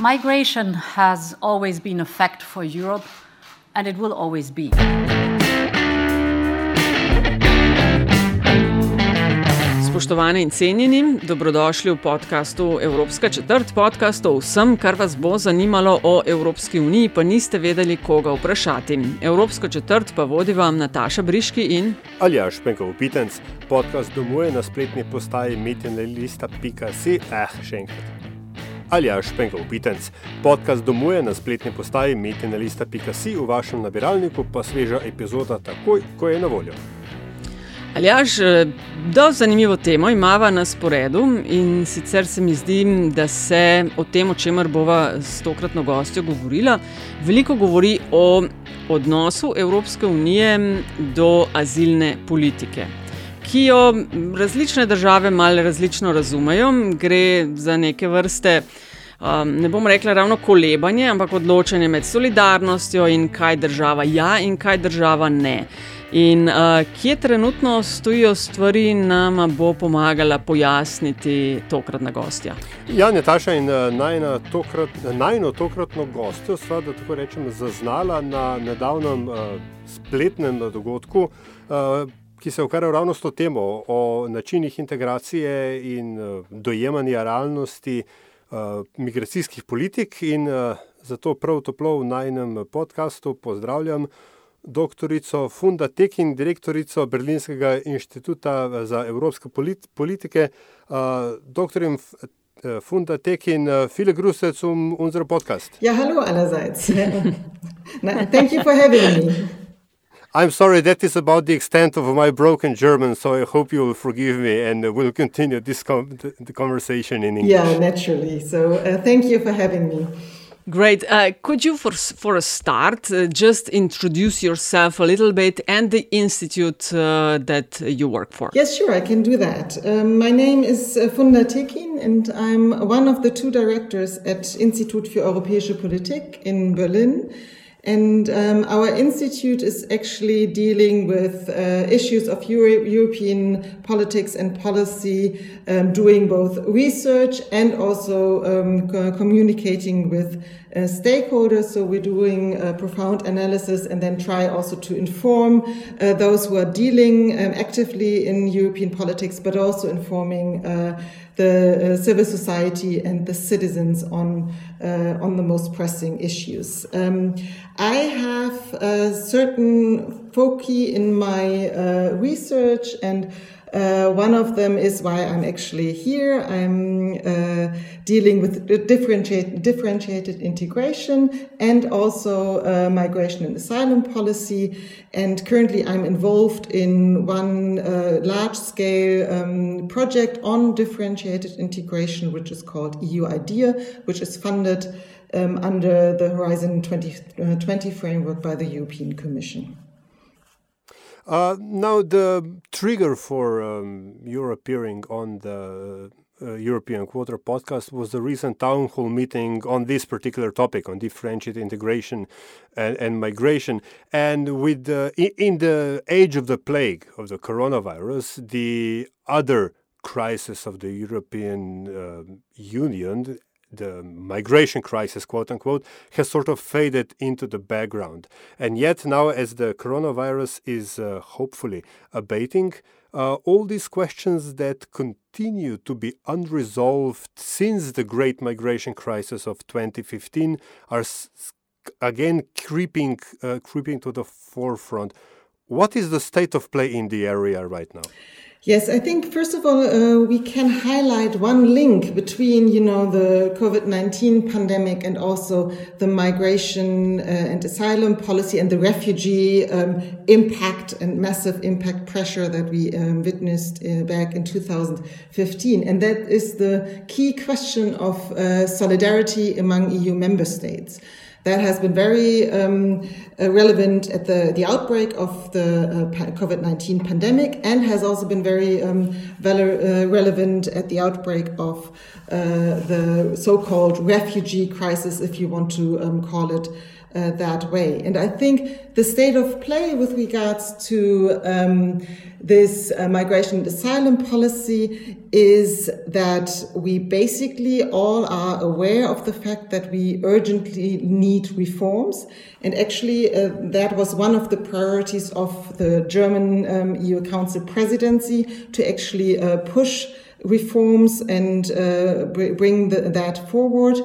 Migration has always been a fact for Europe, and it will always be. Spoštovane in cenjeni, dobrodošli v podkastu Evropska četrt, podcast o vsem, kar vas bo zanimalo o Evropski uniji, pa niste vedeli, koga vprašati. Evropsko četrt pa vodi vam Nataša Briški in Aljaš Penkov Pitenc, podcast domuje na spletni postaji metinelista.si, eh, še enkrat. Aljaš Penkov Pitenc, podcast domuje na spletni postaji metinelista.si, v vašem nabiralniku pa sveža epizoda takoj, ko je na voljo. Aljaš, do zanimivo temo imamo na sporedu in sicer se mi zdi, da se o tem, o čemer bova s tokratno gostjo govorila, veliko govori o odnosu Evropske unije do azilne politike. Ki jo različne države malo različno razumejo, gre za neke vrste, um, ne bom rekla ravno kolebanje, ampak odločanje med solidarnostjo in kaj država ja in kaj država ne. In uh, kje trenutno stojijo stvari, nam bo pomagala pojasniti tokratna gostja. Ja, Nataša in uh, najno tokrat, najno tokratno gostjo sva, da tako rečem, zaznala na nedavnem uh, spletnem dogodku. Uh, Ki se ukvarja ravno s to temo, o načinih integracije in uh, dojemanja realnosti uh, migracijskih politik. In uh, zato prav toplo v najnem podkastu pozdravljam doktorico Funda Tekin, direktorico Berlinskega inštituta za evropske politike. Uh, doktorin uh, Funda Tekin, viele Grüße zum unserem Podcast. Ja, hallo allerseits. Thank you for having me. I'm sorry, that is about the extent of my broken German, so I hope you will forgive me and we'll continue this com the conversation in English. Yeah, naturally. So uh, thank you for having me. Great. Uh, could you, for, for a start, uh, just introduce yourself a little bit and the institute uh, that you work for? Yes, sure, I can do that. Um, my name is uh, Funda Tekin, and I'm one of the two directors at Institut für Europäische Politik in Berlin. And um, our institute is actually dealing with uh, issues of Euro European politics and policy, um, doing both research and also um, co communicating with uh, stakeholders. So we're doing profound analysis and then try also to inform uh, those who are dealing um, actively in European politics, but also informing uh, the uh, civil society and the citizens on uh, on the most pressing issues. Um, I have a certain foci in my uh, research and uh, one of them is why I'm actually here. I'm uh, dealing with differentiated, differentiated integration and also uh, migration and asylum policy. And currently, I'm involved in one uh, large scale um, project on differentiated integration, which is called EU IDEA, which is funded um, under the Horizon 2020 uh, framework by the European Commission. Uh, now, the trigger for um, your appearing on the uh, European Quarter podcast was the recent town hall meeting on this particular topic, on differentiated integration and, and migration. And with the, in the age of the plague of the coronavirus, the other crisis of the European uh, Union the migration crisis, quote unquote, has sort of faded into the background. And yet, now, as the coronavirus is uh, hopefully abating, uh, all these questions that continue to be unresolved since the great migration crisis of 2015 are again creeping, uh, creeping to the forefront. What is the state of play in the area right now? Yes, I think first of all uh, we can highlight one link between you know the COVID nineteen pandemic and also the migration uh, and asylum policy and the refugee um, impact and massive impact pressure that we um, witnessed uh, back in 2015, and that is the key question of uh, solidarity among EU member states. That has been very um, uh, relevant at the, the outbreak of the uh, COVID 19 pandemic and has also been very um, uh, relevant at the outbreak of the so called refugee crisis, if you want to um, call it uh, that way. And I think the state of play with regards to um, this uh, migration and asylum policy is that we basically all are aware of the fact that we urgently need reforms. And actually, uh, that was one of the priorities of the German um, EU Council presidency to actually uh, push reforms and uh, bring the, that forward.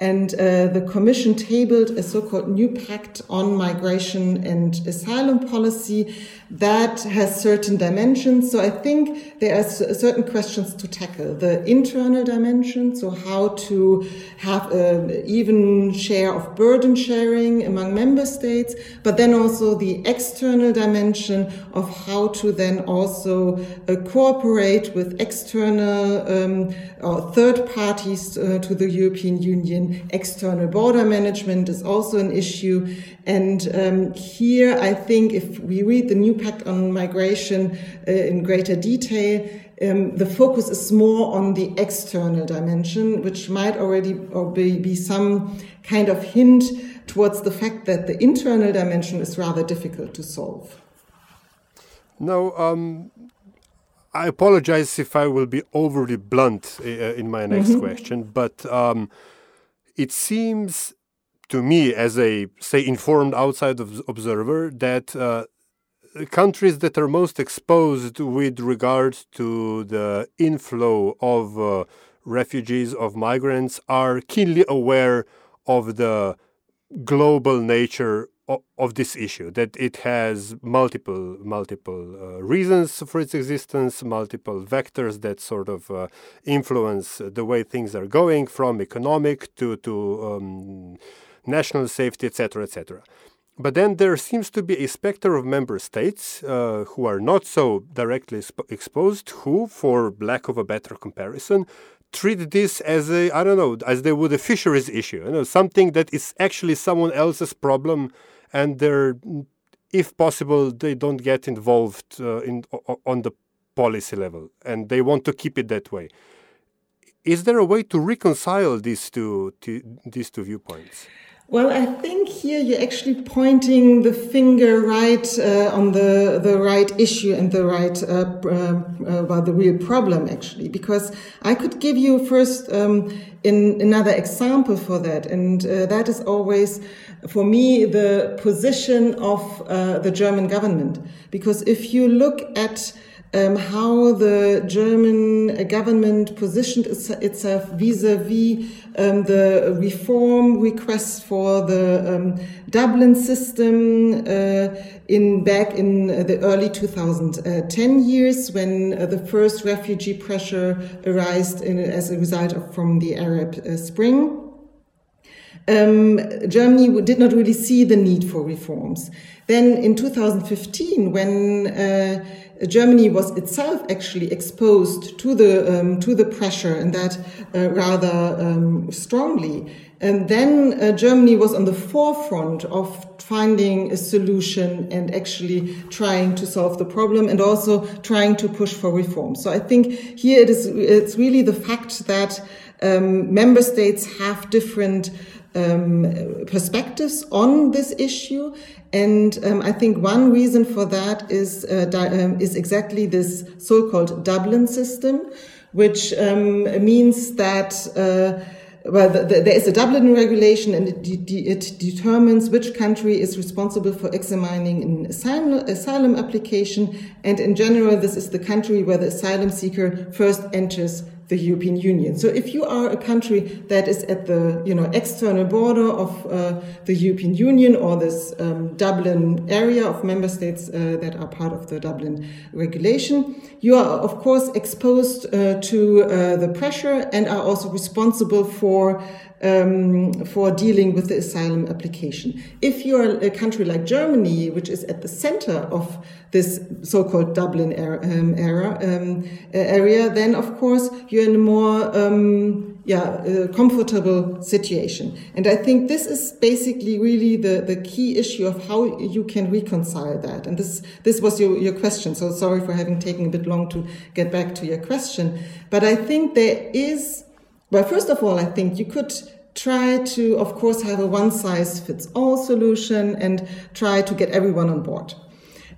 And uh, the Commission tabled a so-called new pact on migration and asylum policy that has certain dimensions. So I think there are certain questions to tackle. The internal dimension, so how to have an even share of burden sharing among member states, but then also the external dimension of how to then also uh, cooperate with external um, or third parties uh, to the European Union. External border management is also an issue. And um, here, I think if we read the new pact on migration uh, in greater detail, um, the focus is more on the external dimension, which might already or be, be some kind of hint towards the fact that the internal dimension is rather difficult to solve. Now, um, I apologize if I will be overly blunt uh, in my next mm-hmm. question, but um, it seems to me, as a say informed outside observer, that uh, countries that are most exposed with regard to the inflow of uh, refugees, of migrants, are keenly aware of the global nature of, this issue, that it has multiple, multiple uh, reasons for its existence, multiple vectors that sort of uh, influence the way things are going, from economic to, to um, national safety, etc., etc. But then there seems to be a specter of member states uh, who are not so directly exp- exposed, who, for lack of a better comparison, treat this as a I don't know as they would a fisheries issue, you know, something that is actually someone else's problem, and they're, if possible, they don't get involved uh, in on the policy level, and they want to keep it that way. Is there a way to reconcile these two, to, these two viewpoints? Well, I think here you're actually pointing the finger right uh, on the the right issue and the right uh, uh, well the real problem actually, because I could give you first um, in another example for that, and uh, that is always for me the position of uh, the German government, because if you look at um, how the German government positioned itself vis-à-vis um, the reform request for the um, Dublin system uh, in back in the early 2010 years when uh, the first refugee pressure arose as a result of from the Arab uh, Spring. Um, Germany did not really see the need for reforms. Then in 2015, when uh, Germany was itself actually exposed to the um, to the pressure and that uh, rather um, strongly. And then uh, Germany was on the forefront of finding a solution and actually trying to solve the problem and also trying to push for reform. So I think here it is it's really the fact that um, member states have different um, perspectives on this issue. And um, I think one reason for that is, uh, um, is exactly this so-called Dublin system, which um, means that uh, well, the, the, there is a Dublin regulation and it, de it, determines which country is responsible for examining an asylum, asylum application. And in general, this is the country where the asylum seeker first enters the European Union. So if you are a country that is at the you know external border of uh, the European Union or this um, Dublin area of member states uh, that are part of the Dublin regulation, you are of course exposed uh, to uh, the pressure and are also responsible for um, for dealing with the asylum application. If you're a country like Germany, which is at the center of this so-called Dublin era, um, era um, area, then of course you're in a more um, yeah, a comfortable situation. And I think this is basically really the, the key issue of how you can reconcile that. And this, this was your, your question. So sorry for having taken a bit long to get back to your question. But I think there is, well, first of all, I think you could try to, of course, have a one size fits all solution and try to get everyone on board.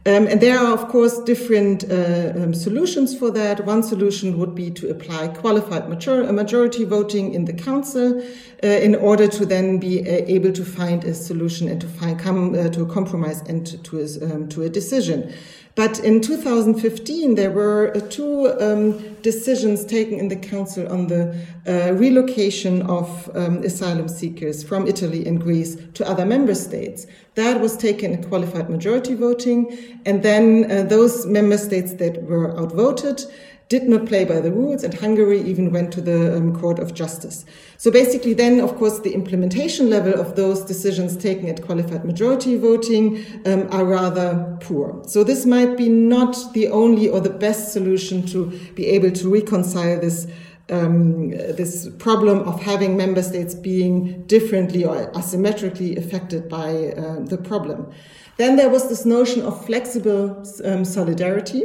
Um, and there are, of course, different uh, um, solutions for that. One solution would be to apply qualified major- majority voting in the council uh, in order to then be uh, able to find a solution and to find come uh, to a compromise and to, to, a, um, to a decision. But in 2015, there were uh, two um, decisions taken in the Council on the uh, relocation of um, asylum seekers from Italy and Greece to other member states. That was taken in qualified majority voting, and then uh, those member states that were outvoted did not play by the rules, and Hungary even went to the um, Court of Justice. So basically, then, of course, the implementation level of those decisions taken at qualified majority voting um, are rather poor. So this might be not the only or the best solution to be able to reconcile this. Um, this problem of having member states being differently or asymmetrically affected by uh, the problem. Then there was this notion of flexible um, solidarity,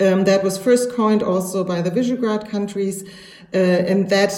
um, that was first coined also by the Visegrad countries, uh, and that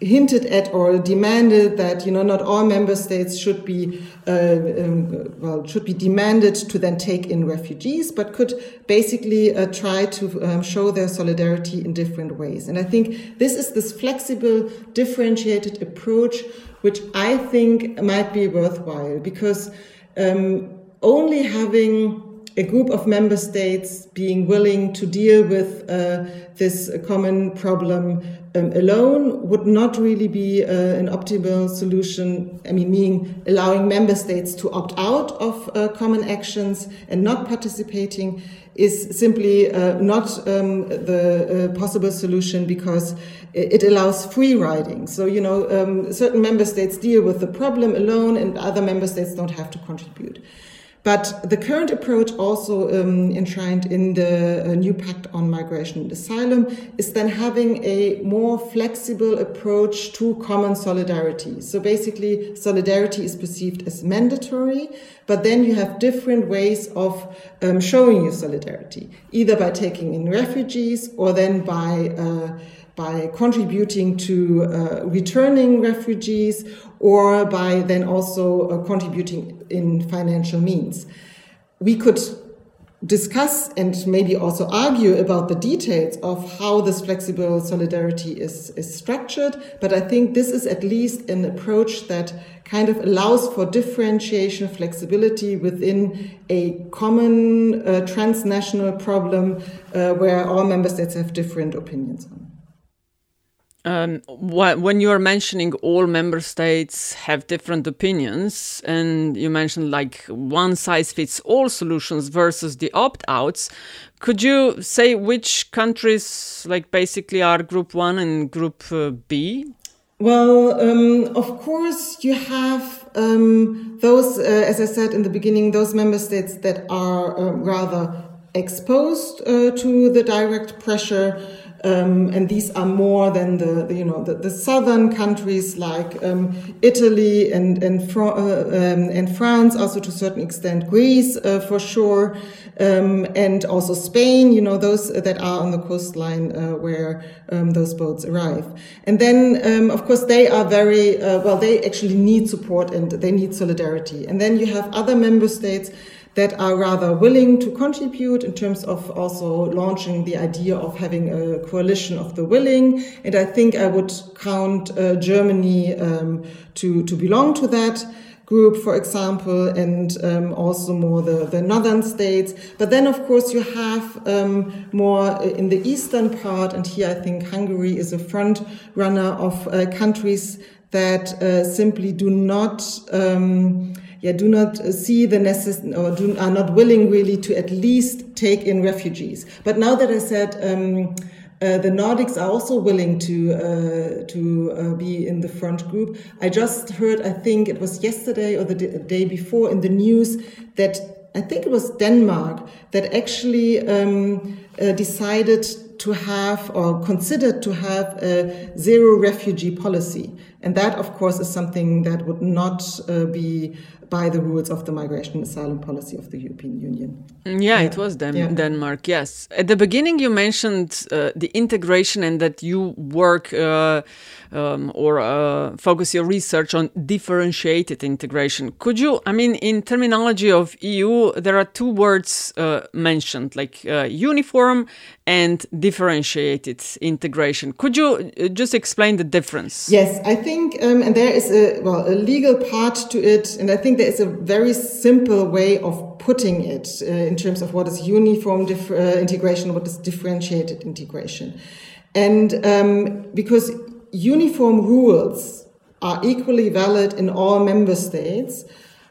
hinted at or demanded that you know not all member states should be uh, um, well should be demanded to then take in refugees, but could basically uh, try to um, show their solidarity in different ways. And I think this is this flexible, differentiated approach, which I think might be worthwhile because um, only having a group of member states being willing to deal with uh, this common problem um, alone would not really be uh, an optimal solution. I mean, meaning allowing member states to opt out of uh, common actions and not participating is simply uh, not um, the uh, possible solution because it allows free riding. So, you know, um, certain member states deal with the problem alone and other member states don't have to contribute. But the current approach, also um, enshrined in the uh, new Pact on Migration and Asylum, is then having a more flexible approach to common solidarity. So basically, solidarity is perceived as mandatory, but then you have different ways of um, showing your solidarity, either by taking in refugees or then by uh, by contributing to uh, returning refugees or by then also uh, contributing in financial means. We could discuss and maybe also argue about the details of how this flexible solidarity is, is structured, but I think this is at least an approach that kind of allows for differentiation, flexibility within a common uh, transnational problem uh, where all member states have different opinions on. Um, wh- when you are mentioning all member states have different opinions, and you mentioned like one size fits all solutions versus the opt outs, could you say which countries, like basically, are group one and group uh, B? Well, um, of course, you have um, those, uh, as I said in the beginning, those member states that are uh, rather exposed uh, to the direct pressure. Um, and these are more than the, the you know the, the, southern countries like um, Italy and and, uh, um, and, France, also to a certain extent Greece uh, for sure, um, and also Spain. You know those that are on the coastline uh, where um, those boats arrive. And then um, of course they are very uh, well. They actually need support and they need solidarity. And then you have other member states that are rather willing to contribute in terms of also launching the idea of having a coalition of the willing. And I think I would count uh, Germany um, to, to belong to that group, for example, and um, also more the, the northern states. But then, of course, you have um, more in the eastern part, and here I think Hungary is a front runner of uh, countries that uh, simply do not um, yeah, do not see the necessity or do, are not willing really to at least take in refugees. But now that I said, um, uh, the Nordics are also willing to uh, to uh, be in the front group. I just heard, I think it was yesterday or the day before in the news that I think it was Denmark that actually um, uh, decided to have or considered to have a zero refugee policy. And that, of course, is something that would not uh, be by the rules of the migration and asylum policy of the European Union. Mm, yeah, yeah. it was Den- yeah. Denmark, yes. At the beginning, you mentioned uh, the integration and that you work uh, um, or uh, focus your research on differentiated integration. Could you, I mean, in terminology of EU, there are two words uh, mentioned, like uh, uniform and differentiated integration. Could you just explain the difference? Yes, I think, um, and there is a well a legal part to it, and I think there is a very simple way of putting it uh, in terms of what is uniform uh, integration, what is differentiated integration, and um, because uniform rules are equally valid in all member states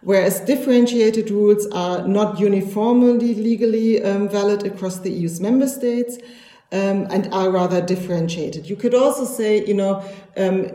whereas differentiated rules are not uniformly legally um, valid across the EU's member states um, and are rather differentiated. You could also say, you know, um,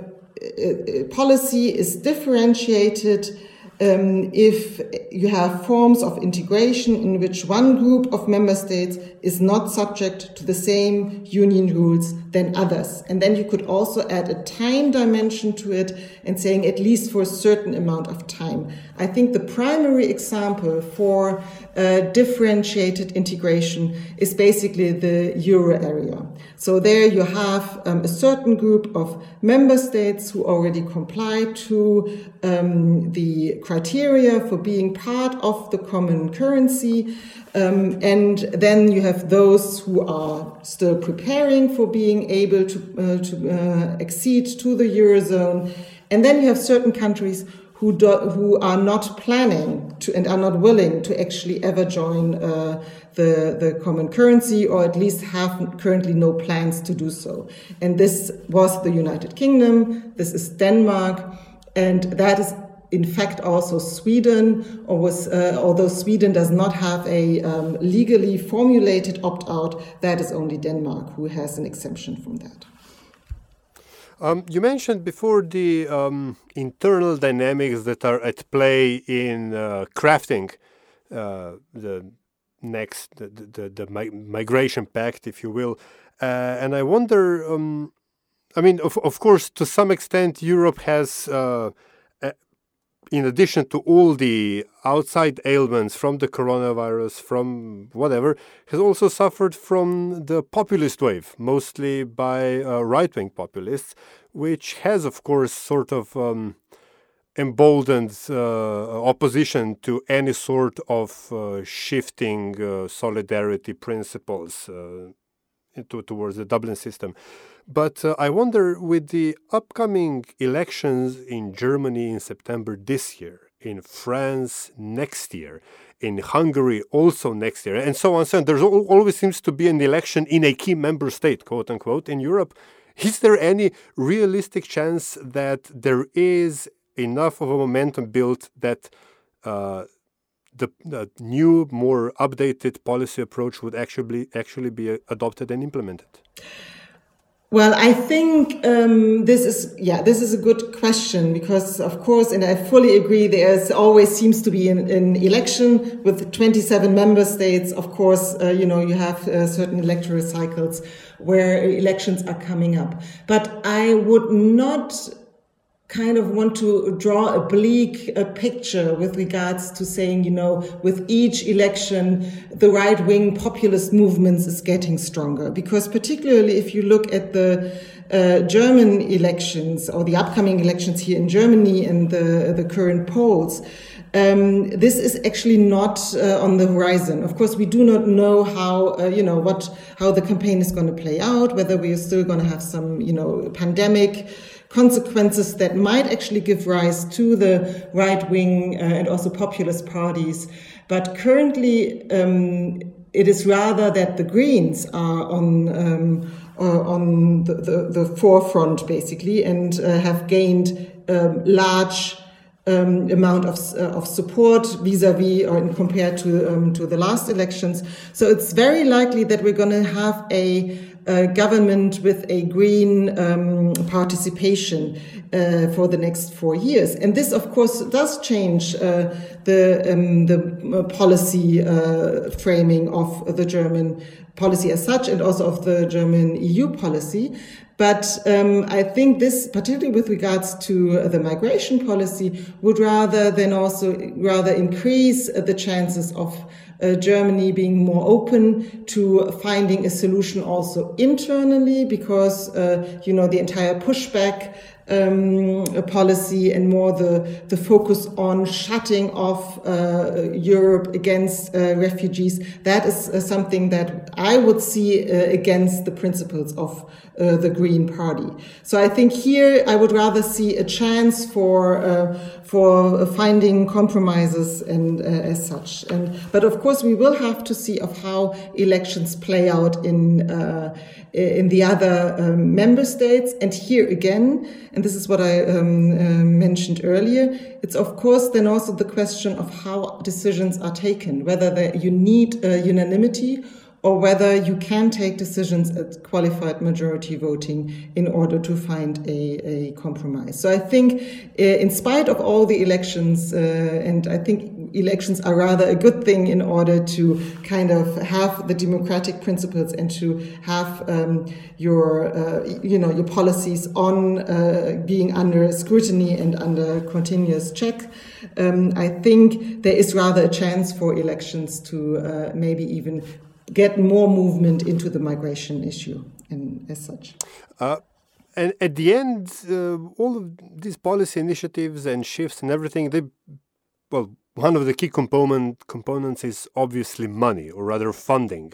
policy is differentiated um, if you have forms of integration in which one group of member states is not subject to the same union rules than others. And then you could also add a time dimension to it and saying at least for a certain amount of time. I think the primary example for differentiated integration is basically the euro area. So there you have um, a certain group of member states who already comply to um, the criteria for being part of the common currency. Um, and then you have those who are still preparing for being able to, uh, to uh, accede to the eurozone. And then you have certain countries who, do, who are not planning to and are not willing to actually ever join uh, the, the common currency or at least have currently no plans to do so. And this was the United Kingdom, this is Denmark, and that is in fact also Sweden, or was, uh, although Sweden does not have a um, legally formulated opt out, that is only Denmark who has an exemption from that. Um, you mentioned before the um, internal dynamics that are at play in uh, crafting uh, the next the the, the migration pact, if you will, uh, and I wonder. Um, I mean, of of course, to some extent, Europe has uh, in addition to all the outside ailments from the coronavirus, from whatever, has also suffered from the populist wave, mostly by uh, right wing populists, which has, of course, sort of um, emboldened uh, opposition to any sort of uh, shifting uh, solidarity principles uh, to, towards the Dublin system. But uh, I wonder with the upcoming elections in Germany in September this year, in France next year, in Hungary also next year, and so on. So on. there always seems to be an election in a key member state, quote unquote, in Europe. Is there any realistic chance that there is enough of a momentum built that uh, the, the, new, more updated policy approach would actually actually be adopted and implemented? Well, I think um, this is yeah, this is a good question because of course, and I fully agree. There always seems to be an, an, election with 27 member states. Of course, uh, you know you have uh, certain electoral cycles where elections are coming up, but I would not kind of want to draw a bleak picture with regards to saying, you know, with each election, the right wing populist movements is getting stronger. Because particularly if you look at the uh, German elections or the upcoming elections here in Germany and the, the current polls, um, this is actually not uh, on the horizon. Of course, we do not know how uh, you know what how the campaign is going to play out. Whether we are still going to have some you know pandemic consequences that might actually give rise to the right wing uh, and also populist parties. But currently, um, it is rather that the Greens are on um, uh, on the, the, the, forefront basically and uh, have gained um, large um, amount of, uh, of support vis-a-vis or in compared to um, to the last elections. So it's very likely that we're going to have a uh, government with a green um, participation uh, for the next four years. And this, of course, does change uh, the, um, the policy uh, framing of the German policy as such and also of the German EU policy. But um, I think this, particularly with regards to the migration policy, would rather than also rather increase the chances of uh, Germany being more open to finding a solution also internally, because uh, you know the entire pushback um, policy and more the, the focus on shutting off uh, Europe against uh, refugees. That is uh, something that I would see uh, against the principles of uh, the Green Party. So I think here I would rather see a chance for uh, for finding compromises and as such. And but of course we will have to see of how elections play out in in the other um, member states. And here again, and this is what I um, uh, mentioned earlier, it's of course then also the question of how decisions are taken, whether you need uh, unanimity or whether you can take decisions at qualified majority voting in order to find a, a compromise. So I think, uh, in spite of all the elections, uh, and I think elections are rather a good thing in order to kind of have the democratic principles and to have um, your, uh, you know, your policies on being under scrutiny and under continuous check. Um, I think there is rather a chance for elections to maybe even get more movement into the migration issue and as such. Uh, and at the end, uh, all of these policy initiatives and shifts and everything, they, well, one of the key component components is obviously money, or rather funding.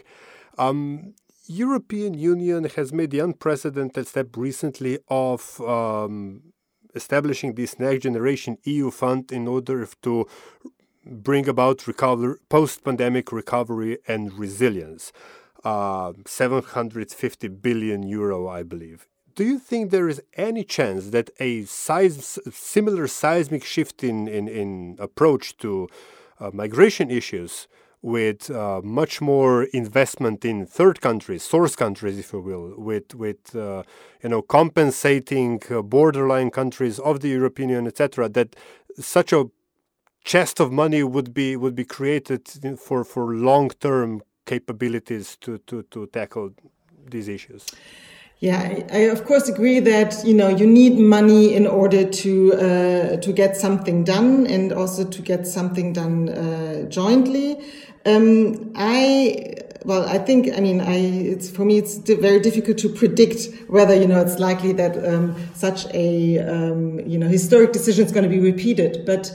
Um, European Union has made the unprecedented step recently of um, establishing this next generation EU fund in order to bring about recovery, post-pandemic recovery and resilience. Uh, 750 billion euro, I believe. Do you think there is any chance that a size, similar seismic shift in, in, in approach to uh, migration issues with uh, much more investment in third countries, source countries, if you will, with with uh, you know compensating uh, borderline countries of the European Union, etc. That such a chest of money would be would be created for for long term capabilities to to to tackle these issues. Yeah, I, I, of course agree that you know you need money in order to uh, to get something done and also to get something done uh, jointly. Um, I well, I think I mean I it's for me it's very difficult to predict whether you know it's likely that um, such a um, you know historic decision is going to be repeated, but.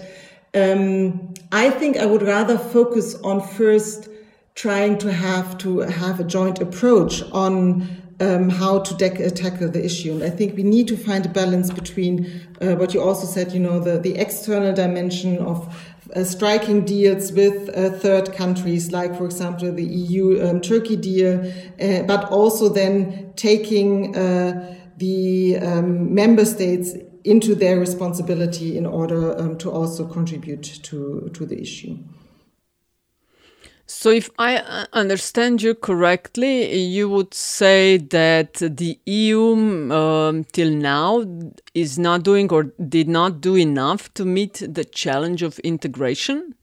Um, I think I would rather focus on first trying to have to have a joint approach on um, how to uh, tackle the issue. And I think we need to find a balance between uh, what you also said, you know, the, the external dimension of uh, striking deals with uh, third countries, like, for example, the EU um, Turkey deal, uh, but also then taking uh, the um, member states into their responsibility in order um, to also contribute to, to the issue. So, if I uh, understand you correctly, you would say that the EU um, till now is not doing or did not do enough to meet the challenge of integration?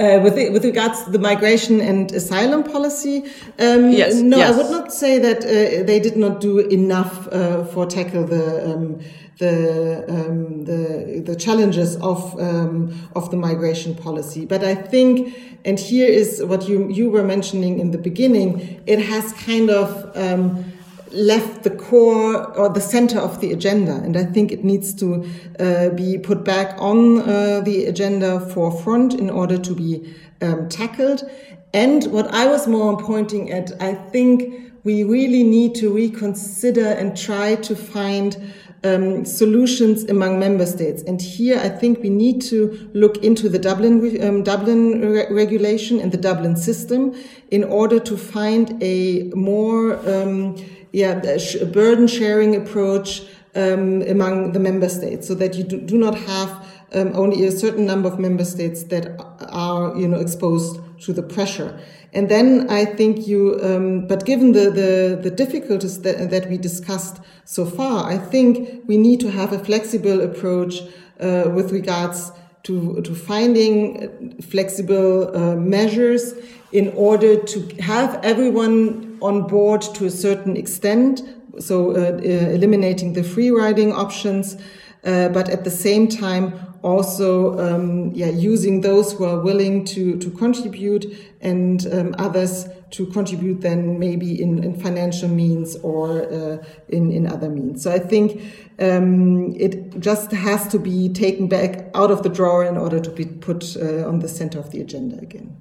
Uh, with, with regards to the migration and asylum policy, um, yes, no, yes. I would not say that uh, they did not do enough uh, for tackle the um, the, um, the the challenges of um, of the migration policy. But I think, and here is what you you were mentioning in the beginning, it has kind of um, left the core or the center of the agenda. And I think it needs to uh, be put back on uh, the agenda forefront in order to be um, tackled. And what I was more pointing at, I think we really need to reconsider and try to find um, solutions among member states. And here, I think we need to look into the Dublin um, Dublin re regulation and the Dublin system in order to find a more um, yeah, a burden sharing approach um, among the member states so that you do, do not have um, only a certain number of member states that are, you know, exposed to the pressure. And then I think you, um, but given the, the, the difficulties that, that, we discussed so far, I think we need to have a flexible approach uh, with regards to, to finding flexible uh, measures in order to have everyone on board to a certain extent. So uh, uh eliminating the free riding options, uh, but at the same time also um, yeah, using those who are willing to, to contribute and um, others to contribute then maybe in, in financial means or uh, in, in other means. So I think um, it just has to be taken back out of the drawer in order to be put uh, on the center of the agenda again.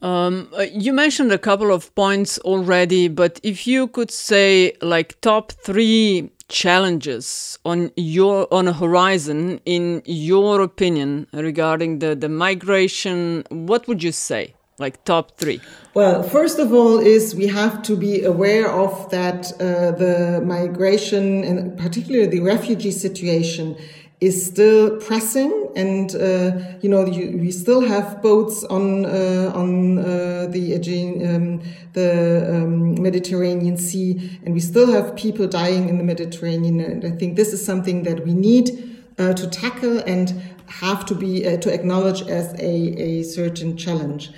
Um, uh, you mentioned a couple of points already, but if you could say like top three challenges on your on a horizon in your opinion regarding the the migration what would you say like top three? Well first of all is we have to be aware of that uh, the migration and particularly the refugee situation is still pressing, and uh, you know you, we still have boats on uh, on uh, the Aegean, um, the um, Mediterranean Sea, and we still have people dying in the Mediterranean. And I think this is something that we need uh, to tackle and have to be uh, to acknowledge as a, a certain challenge.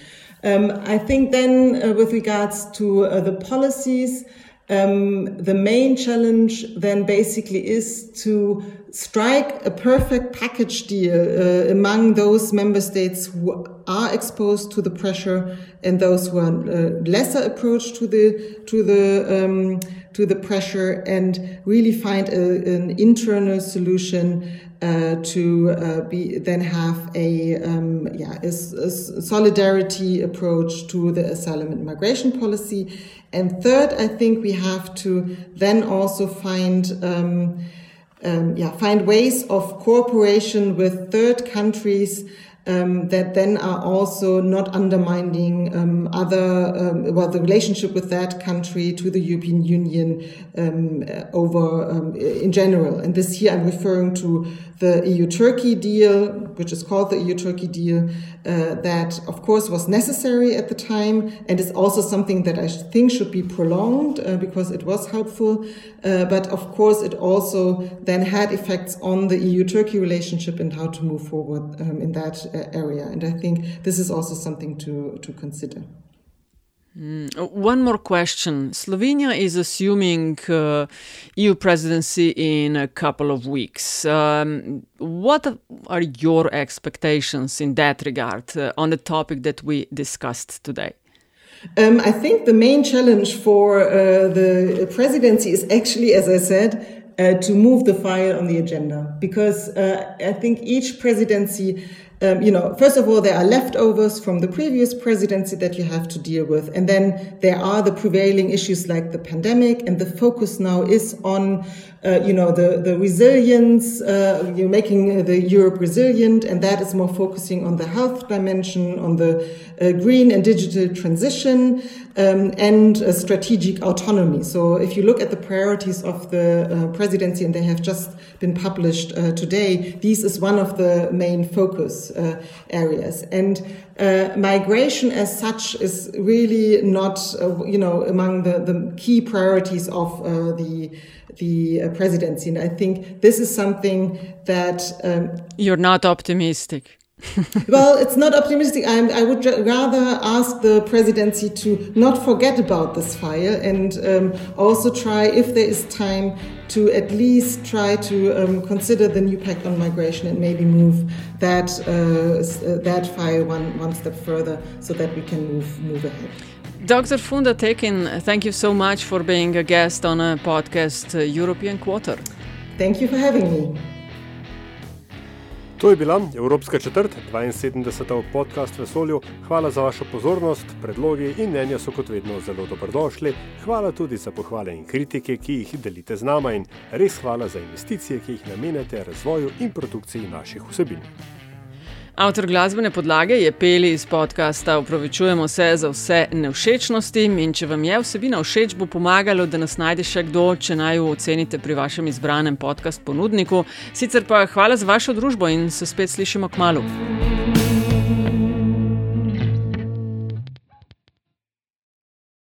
Um, I think then, uh, with regards to the policies. Um, the main challenge then basically is to strike a perfect package deal uh, among those member states who are exposed to the pressure and those who are uh, lesser approached to the to the um, to the pressure and really find a, an internal solution uh, to uh, be then have a um, yeah a, a, solidarity approach to the asylum and migration policy and third I think we have to then also find um, um, yeah find ways of cooperation with third countries um, that then are also not undermining um, other, um, well, the relationship with that country to the European Union um, over um, in general. And this here I'm referring to the EU-Turkey deal, which is called the EU-Turkey deal, uh, that of course was necessary at the time and is also something that I think should be prolonged uh, because it was helpful. Uh, but of course, it also then had effects on the EU-Turkey relationship and how to move forward um, in that uh, area. And I think this is also something to, to consider. Mm. One more question. Slovenia is assuming uh, EU presidency in a couple of weeks. Um, what are your expectations in that regard uh, on the topic that we discussed today? Um, I think the main challenge for uh, the presidency is actually, as I said, uh, to move the file on the agenda because uh, I think each presidency um, you know, first of all, there are leftovers from the previous presidency that you have to deal with. And then there are the prevailing issues like the pandemic. And the focus now is on, uh, you know, the, the resilience, uh, you're making the Europe resilient. And that is more focusing on the health dimension, on the uh, green and digital transition, um, and strategic autonomy. So if you look at the priorities of the uh, presidency, and they have just been published uh, today, this is one of the main focus uh, areas. And uh, migration as such is really not, uh, you know, among the, the key priorities of uh, the the presidency. And I think this is something that um, you're not optimistic. well, it's not optimistic. I'm, i would rather ask the presidency to not forget about this file and um, also try, if there is time, to at least try to um, consider the new pact on migration and maybe move that uh, uh, that file one one step further so that we can move move ahead. Dr. Funda Tekin, thank you so much for being a guest on a podcast uh, European Quarter. Thank you for having me. To je bila Evropska četrt, 72. podcast Vesolju. Hvala za vašo pozornost, predlogi in mnenja so kot vedno zelo dobrodošli. Hvala tudi za pohvale in kritike, ki jih delite z nama in res hvala za investicije, ki jih namenjate razvoju in produkciji naših vsebin. Avtor glasbene podlage je peli iz podcasta Upravičujemo se za vse nevšečnosti in če vam je vsebina všeč, bo pomagalo, da nas najde še kdo, če naj jo ocenite pri vašem izbranem podcast ponudniku. Sicer pa hvala za vašo družbo in se spet slišimo k malu.